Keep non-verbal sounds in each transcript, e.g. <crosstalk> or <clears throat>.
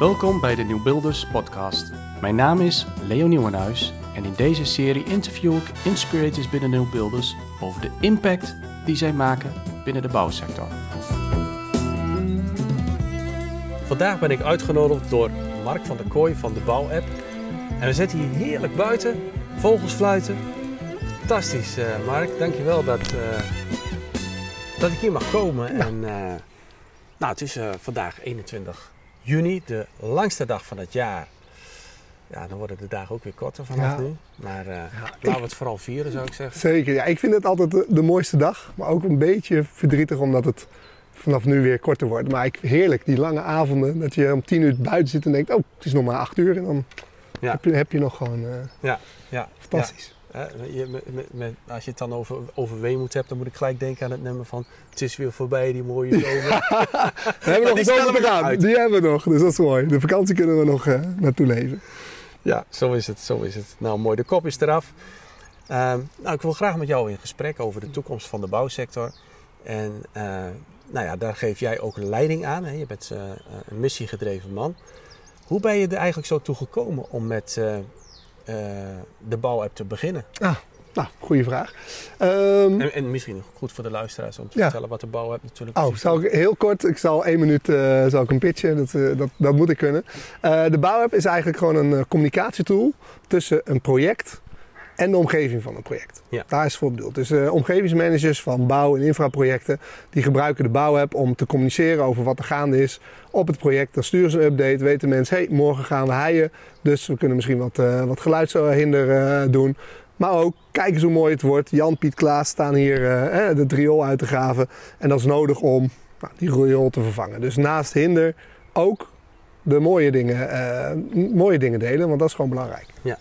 Welkom bij de Nieuwbuilders podcast. Mijn naam is Leo Nieuwenhuis en in deze serie interview ik inspirators binnen Nieuwbuilders over de impact die zij maken binnen de bouwsector. Vandaag ben ik uitgenodigd door Mark van der Kooi van de Bouwapp. En we zitten hier heerlijk buiten, vogels fluiten. Fantastisch, uh, Mark. Dankjewel dat, uh, dat ik hier mag komen. Ja. En, uh, nou, het is uh, vandaag 21 juni, de langste dag van het jaar. Ja, dan worden de dagen ook weer korter vanaf Ja. nu. Maar uh, Ja, laten we het vooral vieren, zou ik zeggen. Zeker, ja. Ik vind het altijd de, de mooiste dag. Maar ook een beetje verdrietig omdat het vanaf nu weer korter wordt. Maar ik, heerlijk, die lange avonden. Dat je om tien uur buiten zit en denkt, oh, het is nog maar acht uur. En dan Ja. heb, je, heb je nog gewoon eh, Ja, ja. fantastisch. Als je het dan over, over weemoed hebt, dan moet ik gelijk denken aan het nummer van Het is weer voorbij, die mooie <laughs> zomer. We hebben nog die zomer we te gaan. uit. Die hebben we nog, dus dat is mooi. De vakantie kunnen we nog eh, naartoe leven. ja, zo is het, zo is het. Nou, mooi, de kop is eraf. Ehm, nou, ik wil graag met jou in gesprek over de toekomst van de bouwsector. En eh, nou ja, daar geef jij ook leiding aan. Hè? Je bent eh, een missiegedreven man. Hoe ben je er eigenlijk zo toe gekomen om met de bouwapp te beginnen? Nou, goede vraag. Ehm, En, en misschien goed voor de luisteraars om te Ja. vertellen wat de bouwapp natuurlijk Oh, zal ik heel kort, ik zal één minuut eh, zal ik hem pitchen, dat, eh, dat, dat moet ik kunnen. Eh, de bouwapp is eigenlijk gewoon een eh, communicatietool tussen een project en de omgeving van een project. Ja. Daar is het voor bedoeld. Dus eh, omgevingsmanagers van bouw- en infraprojecten, die gebruiken de bouwapp om te communiceren over wat er gaande is op het project. Dan sturen ze een update, weten mensen, hey, morgen gaan we heien, dus we kunnen misschien wat, eh, wat geluidshinder eh, doen. Maar ook, kijk eens hoe mooi het wordt. Jan, Piet, Klaas staan hier de riool uit te graven. En dat is nodig om nou, die riool te vervangen. Dus naast hinder ook de mooie dingen, mooie dingen delen, want dat is gewoon belangrijk. Ja.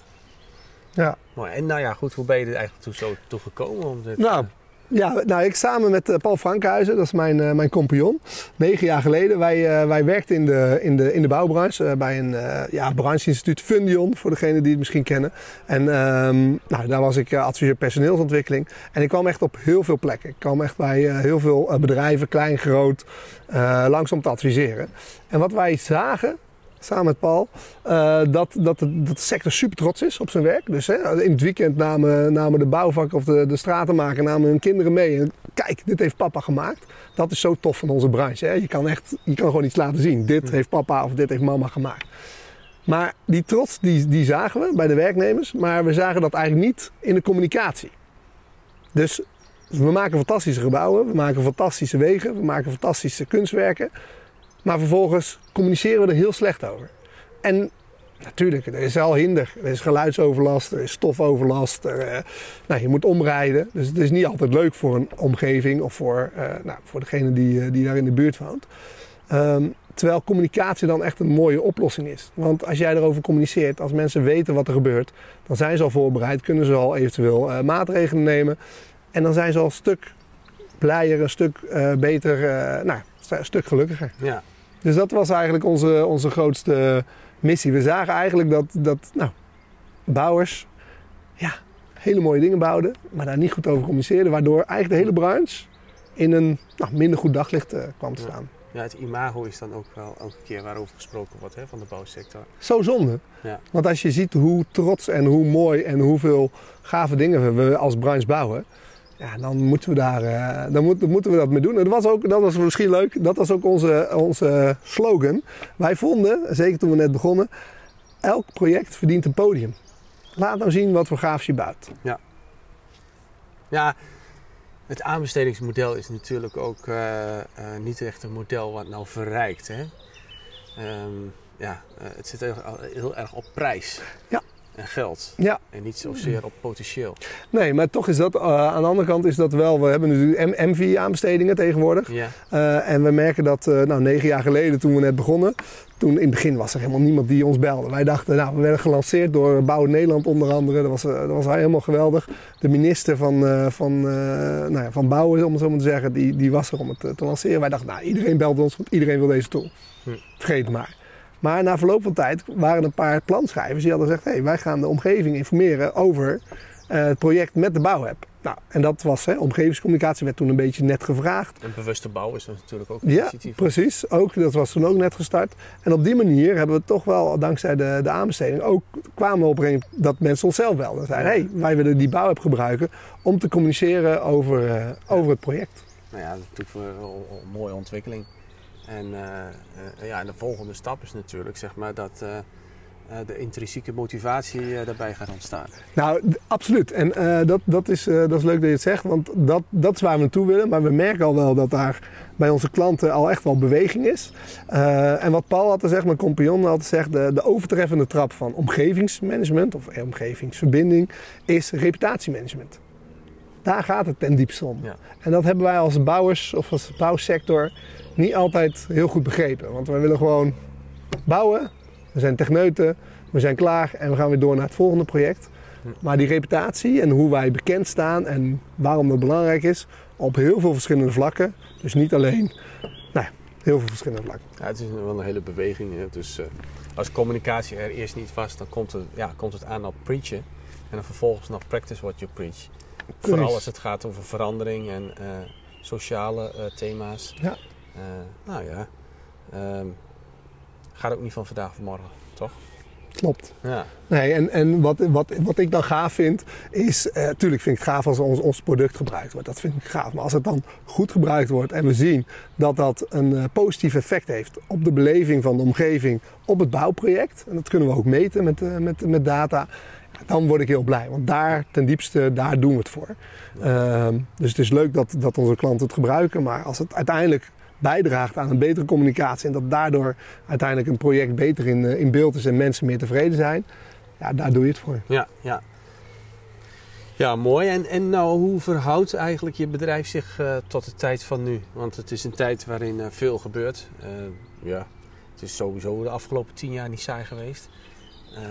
Ja. Mooi. En nou ja, goed, hoe ben je er eigenlijk toe, zo toe gekomen? Om dit, Nou, ja, nou, ik samen met eh, Paul Frankhuizen, dat is mijn, eh, mijn compagnon, negen jaar geleden. Wij, eh, wij werkten in de, in de, in de bouwbranche eh, bij een eh, ja, brancheinstituut Fundion, voor degenen die het misschien kennen. En ehm, nou, daar was ik eh, adviseur personeelsontwikkeling. En ik kwam echt op heel veel plekken. Ik kwam echt bij eh, heel veel eh, bedrijven, klein, groot, eh, langs om te adviseren. En wat wij zagen, samen met Paul, eh, dat, dat, de, dat de sector super trots is op zijn werk. Dus hè, in het weekend namen, namen de bouwvakken of de, de stratenmaker namen hun kinderen mee. En kijk, dit heeft papa gemaakt. Dat is zo tof van onze branche. Hè. Je kan echt, je kan gewoon iets laten zien. Dit heeft papa of dit heeft mama gemaakt. Maar die trots, die, die zagen we bij de werknemers. Maar we zagen dat eigenlijk niet in de communicatie. Dus we maken fantastische gebouwen. We maken fantastische wegen. We maken fantastische kunstwerken. Maar vervolgens communiceren we er heel slecht over. En natuurlijk, er is al hinder. Er is geluidsoverlast, er is stofoverlast. Er, eh, nou, je moet omrijden. Dus het is niet altijd leuk voor een omgeving of voor, eh, nou, voor degene die, eh, die daar in de buurt woont. Ehm, terwijl communicatie dan echt een mooie oplossing is. Want als jij erover communiceert, als mensen weten wat er gebeurt, dan zijn ze al voorbereid, kunnen ze al eventueel maatregelen nemen. En dan zijn ze al een stuk blijer, een stuk beter, nou, een stuk gelukkiger. ja. Dus dat was eigenlijk onze, onze grootste missie. We zagen eigenlijk dat, dat nou, bouwers ja, hele mooie dingen bouwden, maar daar niet goed over communiceerden. Waardoor eigenlijk de hele branche in een nou, minder goed daglicht eh, kwam te staan. ja, het imago is dan ook wel elke keer waarover gesproken wordt hè, van de bouwsector. Zo zonde. Ja. Want als je ziet hoe trots en hoe mooi en hoeveel gave dingen we als branche bouwen. Ja, dan moeten we daar eh, dan moet, dan moeten we dat mee doen. En dat was, ook, dat was misschien leuk. Dat was ook onze, onze slogan. Wij vonden, zeker toen we net begonnen, elk project verdient een podium. Laat nou zien wat voor gaafs je bouwt. Ja, het aanbestedingsmodel is natuurlijk ook eh, eh, niet echt een model wat nou verrijkt. Hè? Ehm, ja, het zit heel, heel erg op prijs Ja. En geld. Ja. En niet zozeer op potentieel. Nee, maar toch is dat eh, aan de andere kant is dat wel. We hebben natuurlijk MV-aanbestedingen tegenwoordig. Ja, Eh, en we merken dat eh, nou, negen jaar geleden, toen we net begonnen, toen in het begin was er helemaal niemand die ons belde. Wij dachten, nou, we werden gelanceerd door Bouw Nederland onder andere. Dat was, dat was helemaal geweldig. De minister van, van, nou ja, van Bouwen, om het zo maar te zeggen, die, die was er om het te lanceren. Wij dachten, nou, iedereen belt ons, want iedereen wil deze tool. Hm. Vergeet maar. Maar na verloop van tijd waren er een paar planschrijvers die hadden gezegd, hey, wij gaan de omgeving informeren over eh, het project met de bouw heb. Nou, en dat was, hè, omgevingscommunicatie werd toen een beetje net gevraagd. En bewuste bouw is natuurlijk ook een Ja, initiatief. precies. Ook, dat was toen ook net gestart. En op die manier hebben we toch wel, dankzij de, de aanbesteding, ook kwamen we op een dat mensen onszelf belden. En zeiden, hé, hey, wij willen die bouw gebruiken om te communiceren over, eh, over het project. Nou ja, dat is natuurlijk wel een mooie ontwikkeling. En eh, eh, ja, de volgende stap is natuurlijk zeg maar, dat eh, de intrinsieke motivatie daarbij gaat ontstaan. Nou, absoluut. En dat, dat, is, dat is leuk dat je het zegt, want dat, dat is waar we naartoe willen. Maar we merken al wel dat daar bij onze klanten al echt wel beweging is. En wat Paul altijd zegt, mijn compagnon altijd zegt, de, de overtreffende trap van omgevingsmanagement of omgevingsverbinding is reputatiemanagement. Daar gaat het ten diepste om. Ja. En dat hebben wij als bouwers of als bouwsector niet altijd heel goed begrepen. Want wij willen gewoon bouwen, we zijn techneuten, we zijn klaar en we gaan weer door naar het volgende project. Maar die reputatie en hoe wij bekend staan en waarom dat belangrijk is, op heel veel verschillende vlakken. Dus niet alleen, nou ja, heel veel verschillende vlakken. Ja, het is wel een hele beweging. Hè. Dus eh, als communicatie er eerst niet was, dan komt het, ja, komt het aan op preachen. En dan vervolgens nog practice what you preach. Vooral als het gaat over verandering en eh, sociale eh, thema's. Ja. Eh, nou ja, ehm, gaat ook niet van vandaag of morgen, toch? Klopt. Ja. Nee, en, en wat, wat, wat ik dan gaaf vind, is... eh tuurlijk vind ik het gaaf als ons, ons product gebruikt wordt. Dat vind ik gaaf. Maar als het dan goed gebruikt wordt en we zien dat dat een positief effect heeft... op de beleving van de omgeving op het bouwproject... en dat kunnen we ook meten met, met, met data... dan word ik heel blij. Want daar, ten diepste, daar doen we het voor. Ehm, dus het is leuk dat, dat onze klanten het gebruiken. Maar als het uiteindelijk bijdraagt aan een betere communicatie... en dat daardoor uiteindelijk een project beter in, eh, in beeld is... en mensen meer tevreden zijn... Ja, daar doe je het voor. Ja, ja. Ja, mooi. En, en nou, hoe verhoudt eigenlijk je bedrijf zich eh, tot de tijd van nu? Want het is een tijd waarin eh, veel gebeurt. Ja, het is sowieso de afgelopen tien jaar niet saai geweest. Eh,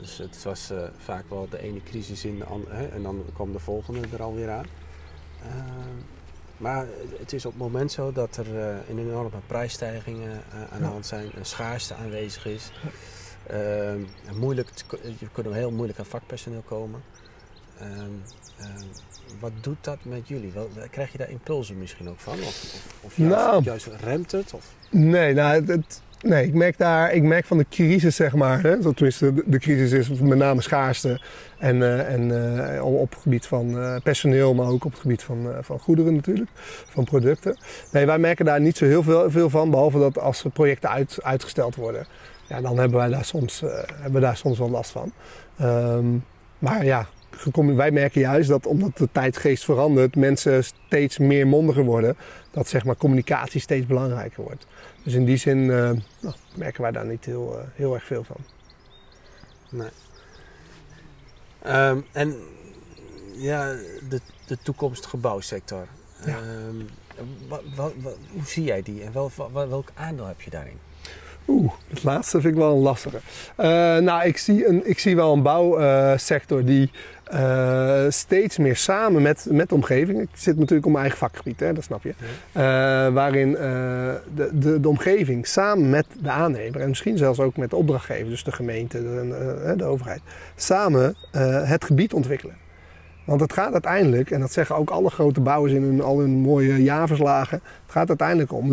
dus het was eh, vaak wel de ene crisis in de andere, hè, en dan kwam de volgende er alweer aan. Eh, maar het is op het moment zo dat er eh, een enorme prijsstijgingen aan de Ja. hand zijn, een schaarste aanwezig is. Moeilijk je kunt heel moeilijk aan vakpersoneel komen. Ehm, ehm, wat doet dat met jullie? Wel, krijg je daar impulsen misschien ook van? Of, of, of juist, Nou. juist remt het? Of? Nee, nou, het- nee ik, merk daar, ik merk van de crisis, zeg maar. Hè, zo, tenminste, de, crisis is met name schaarste. En, eh, en eh, op het gebied van eh, personeel, maar ook op het gebied van, van goederen natuurlijk. Van producten. Nee, wij merken daar niet zo heel veel, veel van. Behalve dat als projecten uit, uitgesteld worden. Ja, dan hebben wij daar soms, hebben we daar soms wel last van. Ehm, maar ja, wij merken juist dat omdat de tijdgeest verandert, mensen steeds meer mondiger worden. Dat zeg maar communicatie steeds belangrijker wordt. Dus in die zin eh, nou, merken wij daar niet heel, eh, heel erg veel van. Nee. Ehm, en ja, de, de toekomstige bouwsector. Ja. Ehm, hoe zie jij die en wel, welk aandeel heb je daarin? Oeh, het laatste vind ik wel een lastige. Eh, nou, ik zie, een, ik zie wel een bouwsector die eh, steeds meer samen met, met de omgeving. Ik zit natuurlijk op mijn eigen vakgebied, hè, dat snap je. Eh, waarin eh, de, de, de omgeving samen met de aannemer en misschien zelfs ook met de opdrachtgever, dus de gemeente, de, eh, de overheid, samen het gebied ontwikkelen. Want het gaat uiteindelijk, en dat zeggen ook alle grote bouwers in hun, al hun mooie jaarverslagen, het gaat uiteindelijk om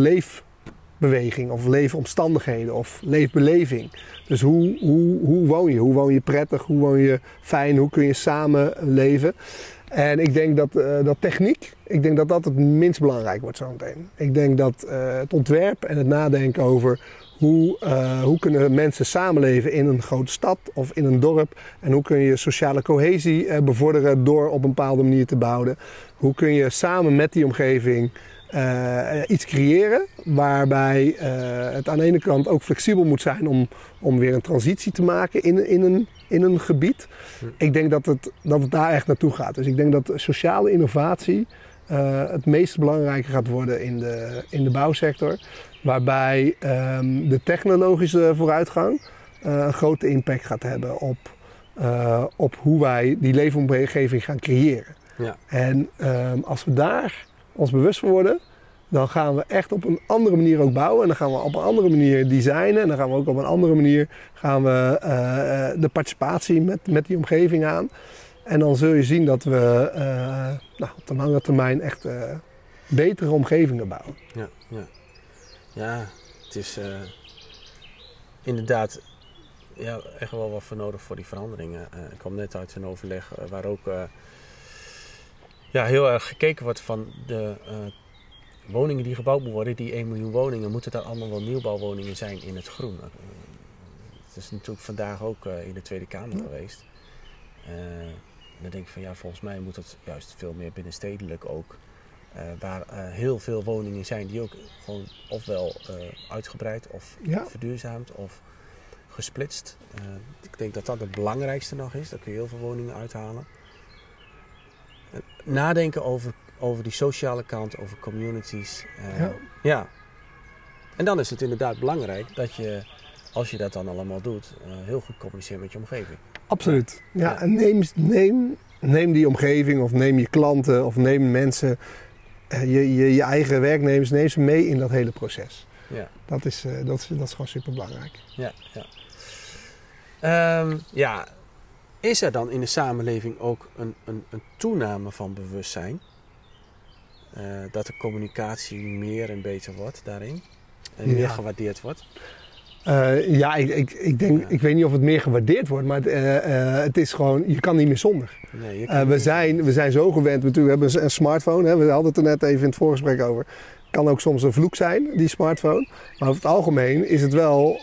leefbeweging of leefomstandigheden of leefbeleving. Dus hoe, hoe, hoe woon je? Hoe woon je prettig? Hoe woon je fijn? Hoe kun je samen leven? En ik denk dat, eh, dat techniek, ik denk dat dat het minst belangrijk wordt zometeen. Ik denk dat eh, het ontwerp en het nadenken over hoe, eh, hoe kunnen mensen samenleven in een grote stad of in een dorp. En hoe kun je sociale cohesie eh, bevorderen door op een bepaalde manier te bouwen. Hoe kun je samen met die omgeving eh, iets creëren waarbij het aan de ene kant ook flexibel moet zijn om, om weer een transitie te maken in, in, een, in een gebied. Ik denk dat het, dat het daar echt naartoe gaat. Dus ik denk dat sociale innovatie eh, het meest belangrijke gaat worden in de, in de bouwsector. Waarbij ehm, de technologische vooruitgang eh, een grote impact gaat hebben op, eh, op hoe wij die leefomgeving gaan creëren. Ja. En ehm, als we daar ons bewust van worden, dan gaan we echt op een andere manier ook bouwen. En dan gaan we op een andere manier designen. En dan gaan we ook op een andere manier gaan we, de participatie met, met die omgeving aan. En dan zul je zien dat we eh, nou, op de lange termijn echt eh, betere omgevingen bouwen. Ja, ja. ja het is eh, inderdaad ja, echt wel wat voor nodig voor die veranderingen. Ik kwam net uit een overleg waar ook ja, heel erg gekeken wordt van de woningen die gebouwd moeten worden, die 1 miljoen woningen, moeten dat allemaal wel nieuwbouwwoningen zijn in het groen. Het is natuurlijk vandaag ook in de Tweede Kamer Ja. geweest. En dan denk ik van ja, volgens mij moet het juist veel meer binnenstedelijk ook. eh, waar eh, heel veel woningen zijn die ook gewoon ofwel eh, uitgebreid of Ja. verduurzaamd of gesplitst. Ik denk dat dat het belangrijkste nog is. Daar kun je heel veel woningen uithalen. Nadenken over, over die sociale kant, over communities. Ja. ja. En dan is het inderdaad belangrijk dat je, als je dat dan allemaal doet, heel goed communiceert met je omgeving. Absoluut. Ja, en neem, neem, neem die omgeving of neem je klanten of neem mensen, eh, je, je, je eigen werknemers, neem ze mee in dat hele proces. Ja. Dat is, eh, dat is, dat is gewoon super belangrijk. Ja, ja. Ehm, ja, is er dan in de samenleving ook een, een, een toename van bewustzijn? Eh, dat de communicatie meer en beter wordt daarin? En meer gewaardeerd wordt? Eh, ja, ik, ik, ik, denk, Ja. ik weet niet of het meer gewaardeerd wordt, maar het, eh, eh, het is gewoon, je kan niet meer zonder. Nee, we, niet- zijn, we zijn zo gewend, we hebben een, een smartphone, hè, we hadden het er net even in het voorgesprek over. Kan ook soms een vloek zijn, die smartphone. Maar over het algemeen is het wel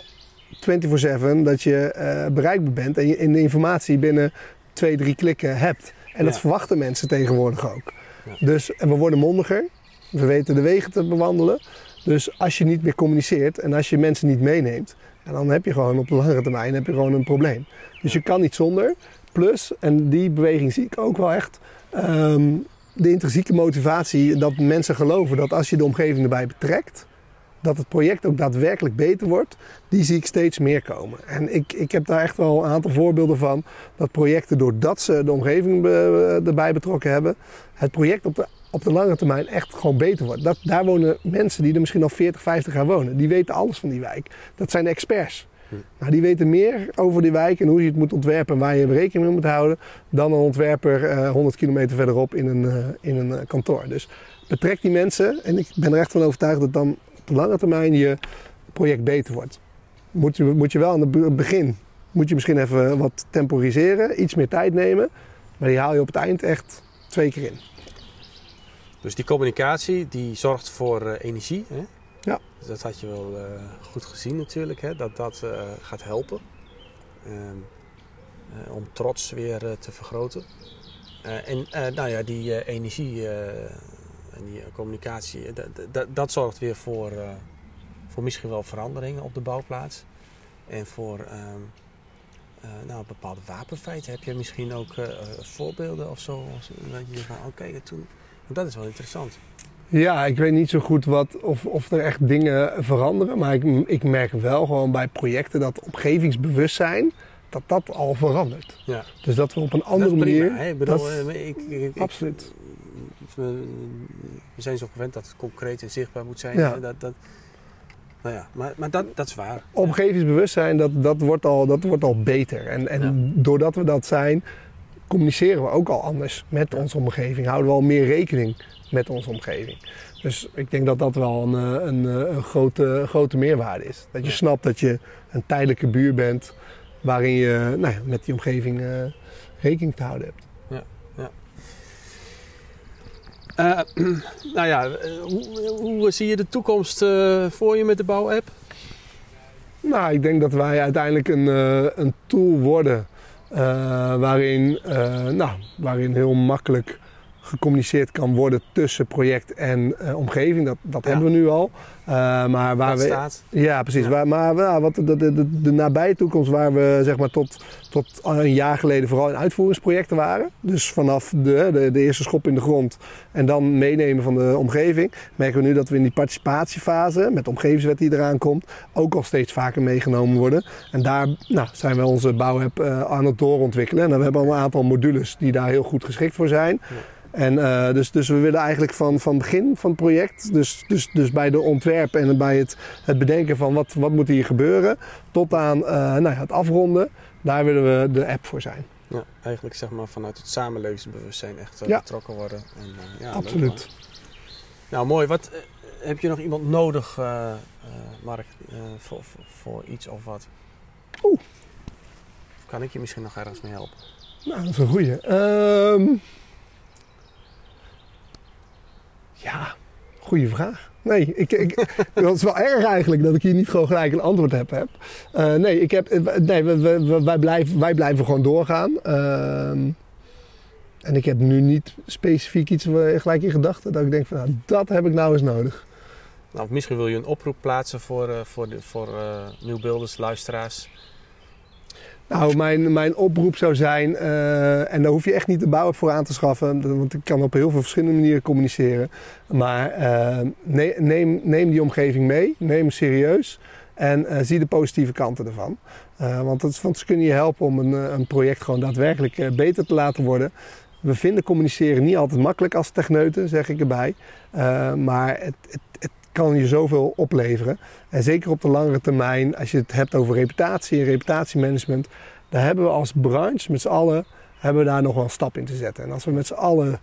24-7 dat je bereikbaar bent en je in de informatie binnen twee, drie klikken hebt. En dat verwachten mensen tegenwoordig ook. Ja. Dus, en we worden mondiger, we weten de wegen te bewandelen. Dus als je niet meer communiceert en als je mensen niet meeneemt, en dan heb je gewoon op de langere termijn heb je gewoon een probleem. Dus je kan niet zonder. Plus, en die beweging zie ik ook wel echt, ehm, de intrinsieke motivatie dat mensen geloven dat als je de omgeving erbij betrekt, dat het project ook daadwerkelijk beter wordt, die zie ik steeds meer komen. En ik, ik heb daar echt wel een aantal voorbeelden van, dat projecten doordat ze de omgeving be- erbij betrokken hebben, het project op de, op de lange termijn echt gewoon beter wordt. Dat, daar wonen mensen die er misschien al 40, 50 jaar wonen. Die weten alles van die wijk. Dat zijn de experts. Maar die weten meer over die wijk en hoe je het moet ontwerpen en waar je rekening mee moet houden, dan een ontwerper eh, 100 kilometer verderop in een, eh, in een eh, kantoor. Dus betrek die mensen en ik ben er echt van overtuigd dat dan op de lange termijn je project beter wordt. Moet je, moet je wel aan het be- begin, moet je misschien even wat temporiseren, iets meer tijd nemen, maar die haal je op het eind echt twee keer in. Dus die communicatie die zorgt voor eh, energie. Hè? Ja. Dus dat had je wel eh, goed gezien natuurlijk, hè? dat dat eh, gaat helpen. Ehm, eh, om trots weer te vergroten. En nou ja, die energie en die communicatie, dat- zorgt weer voor, voor misschien wel veranderingen op de bouwplaats. En voor eh, nou, bepaalde wapenfeiten. Heb je misschien ook voorbeelden of zo? Dat je van, oké, toen... Dat is wel interessant. Ja, ik weet niet zo goed wat, of, of er echt dingen veranderen. Maar ik, ik merk wel gewoon bij projecten dat omgevingsbewustzijn, dat dat al verandert. Ja. Dus dat we op een andere dat is prima, manier... hè? Ik bedoel, dat- eh, ik, absoluut. We, we zijn zo gewend dat het concreet en zichtbaar moet zijn. Ja. Dat, dat, nou ja, maar, maar dat, dat is waar. Omgevingsbewustzijn, dat, dat, wordt, al, dat wordt al beter. En, en doordat we dat zijn, communiceren we ook al anders met Ja. onze omgeving. Houden we al meer rekening met onze omgeving. Dus ik denk dat dat wel een, eh, een, eh, een grote, grote meerwaarde is. Dat je Ja. snapt dat je een tijdelijke buur bent waarin je nou ja, met die omgeving eh, rekening te houden hebt. Eh, <clears throat> nou ja, hoe, hoe zie je de toekomst voor je met de bouwapp? Nou, ik denk dat wij uiteindelijk een, een tool worden waarin, eh, nou, waarin heel makkelijk gecommuniceerd kan worden tussen project en eh, omgeving. Dat, dat Ja. hebben we nu al. Eh, maar waar we, staat? ja, precies. Ja. Waar, maar ja, wat de, de, de, de nabije toekomst waar we zeg maar, tot, tot een jaar geleden vooral in uitvoeringsprojecten waren. Dus vanaf de, de, de eerste schop in de grond en dan meenemen van de omgeving. Merken we nu dat we in die participatiefase met de omgevingswet die eraan komt ook al steeds vaker meegenomen worden. En daar nou, zijn we onze bouwapp eh aan het doorontwikkelen. En we hebben al een aantal modules die daar heel goed geschikt voor zijn. Ja. En uh, dus, dus we willen eigenlijk van, van begin van het project, dus, dus, dus bij de ontwerp en bij het, het bedenken van wat, wat moet hier gebeuren, tot aan uh, nou ja, het afronden, daar willen we de app voor zijn. Ja, eigenlijk zeg maar vanuit het samenlevingsbewustzijn echt eh, Ja. betrokken worden. En, eh, ja, Absoluut. nou, mooi. Wat, eh, heb je nog iemand nodig, eh, eh, Mark, eh, voor, voor, voor iets of wat? Oeh. Of kan ik je misschien nog ergens mee helpen? Nou, dat is een goeie. Ehm, ja, goede vraag. Nee, ik, ik, <laughs> dat is wel erg eigenlijk dat ik hier niet gewoon gelijk een antwoord heb. Eh, nee, ik heb, eh, nee we, we- wij, blijven, wij blijven gewoon doorgaan. Ehm, en ik heb nu niet specifiek iets eh, gelijk in gedachten dat ik denk van nou, dat heb ik nou eens nodig. Nou, misschien wil je een oproep plaatsen voor, eh, voor, de, voor luisteraars. Nou, mijn, mijn oproep zou zijn, eh, en daar hoef je echt niet de bouw voor aan te schaffen, want ik kan op heel veel verschillende manieren communiceren. Maar ne- neem, neem die omgeving mee, neem serieus en eh, zie de positieve kanten ervan. Want, want ze kunnen je helpen om een, een project gewoon daadwerkelijk beter te laten worden. We vinden communiceren niet altijd makkelijk als techneuten, zeg ik erbij. Maar het kan je zoveel opleveren. En zeker op de langere termijn, als je het hebt over reputatie en reputatiemanagement, daar hebben we als branche met z'n allen hebben we daar nog wel een stap in te zetten. En als we met z'n allen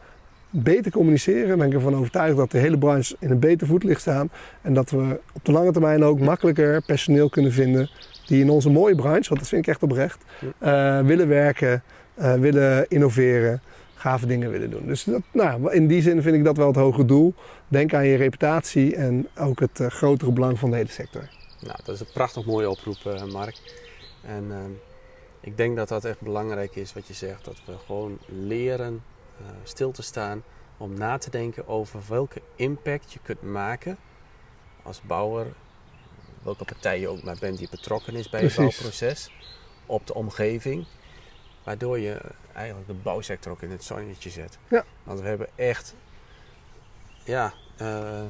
beter communiceren, ben ik ervan overtuigd dat de hele branche in een beter voetlicht staan. En dat we op de lange termijn ook makkelijker personeel kunnen vinden die in onze mooie branche, want dat vind ik echt oprecht, eh, willen werken, eh, willen innoveren, gave dingen willen doen. Dus dat, nou, in die zin vind ik dat wel het hoge doel. Denk aan je reputatie en ook het eh, grotere belang van de hele sector. Nou, dat is een prachtig mooie oproep, eh, Mark. En ehm, ik denk dat dat echt belangrijk is wat je zegt. Dat we gewoon leren eh, stil te staan om na te denken over welke impact je kunt maken als bouwer. Welke partij je ook maar bent die betrokken is bij Precies. het bouwproces. Op de omgeving. Waardoor je eigenlijk de bouwsector ook in het zonnetje zet. Ja. Want we hebben echt ja, eh,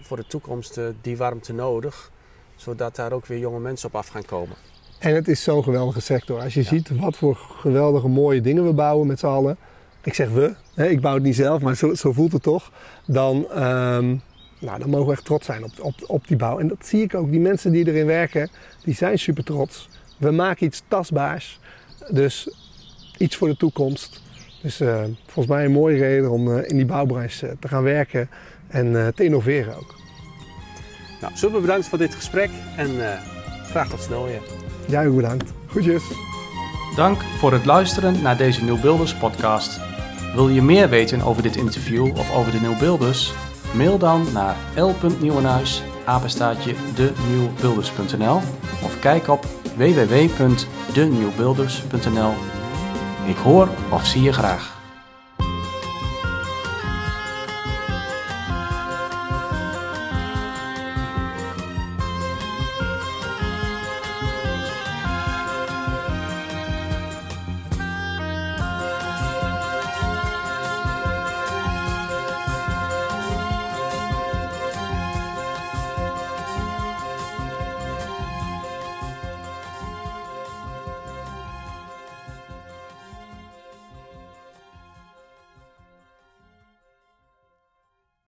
voor de toekomst eh, die warmte nodig zodat daar ook weer jonge mensen op af gaan komen. En het is zo'n geweldige sector. Als je Ja. ziet wat voor geweldige mooie dingen we bouwen met z'n allen. Ik zeg we, hè, ik bouw het niet zelf, maar zo, zo voelt het toch. Dan, ehm, nou, dan mogen we echt trots zijn op, op, op die bouw. En dat zie ik ook. Die mensen die erin werken, die zijn super trots. We maken iets tastbaars. Dus iets voor de toekomst. Dus eh, volgens mij een mooie reden om eh, in die bouwbranche eh, te gaan werken en eh, te innoveren ook. Nou, super bedankt voor dit gesprek en eh, graag tot snel weer. Jij ook bedankt. Groetjes. Dank voor het luisteren naar deze Nieuwbeelders podcast. Wil je meer weten over dit interview of over de Nieuwbeelders? Mail dan naar l.nieuwenhuis, apenstaatje denieuwbeelders.nl of kijk op www.denieuwbeelders.nl. Ik hoor of zie je graag.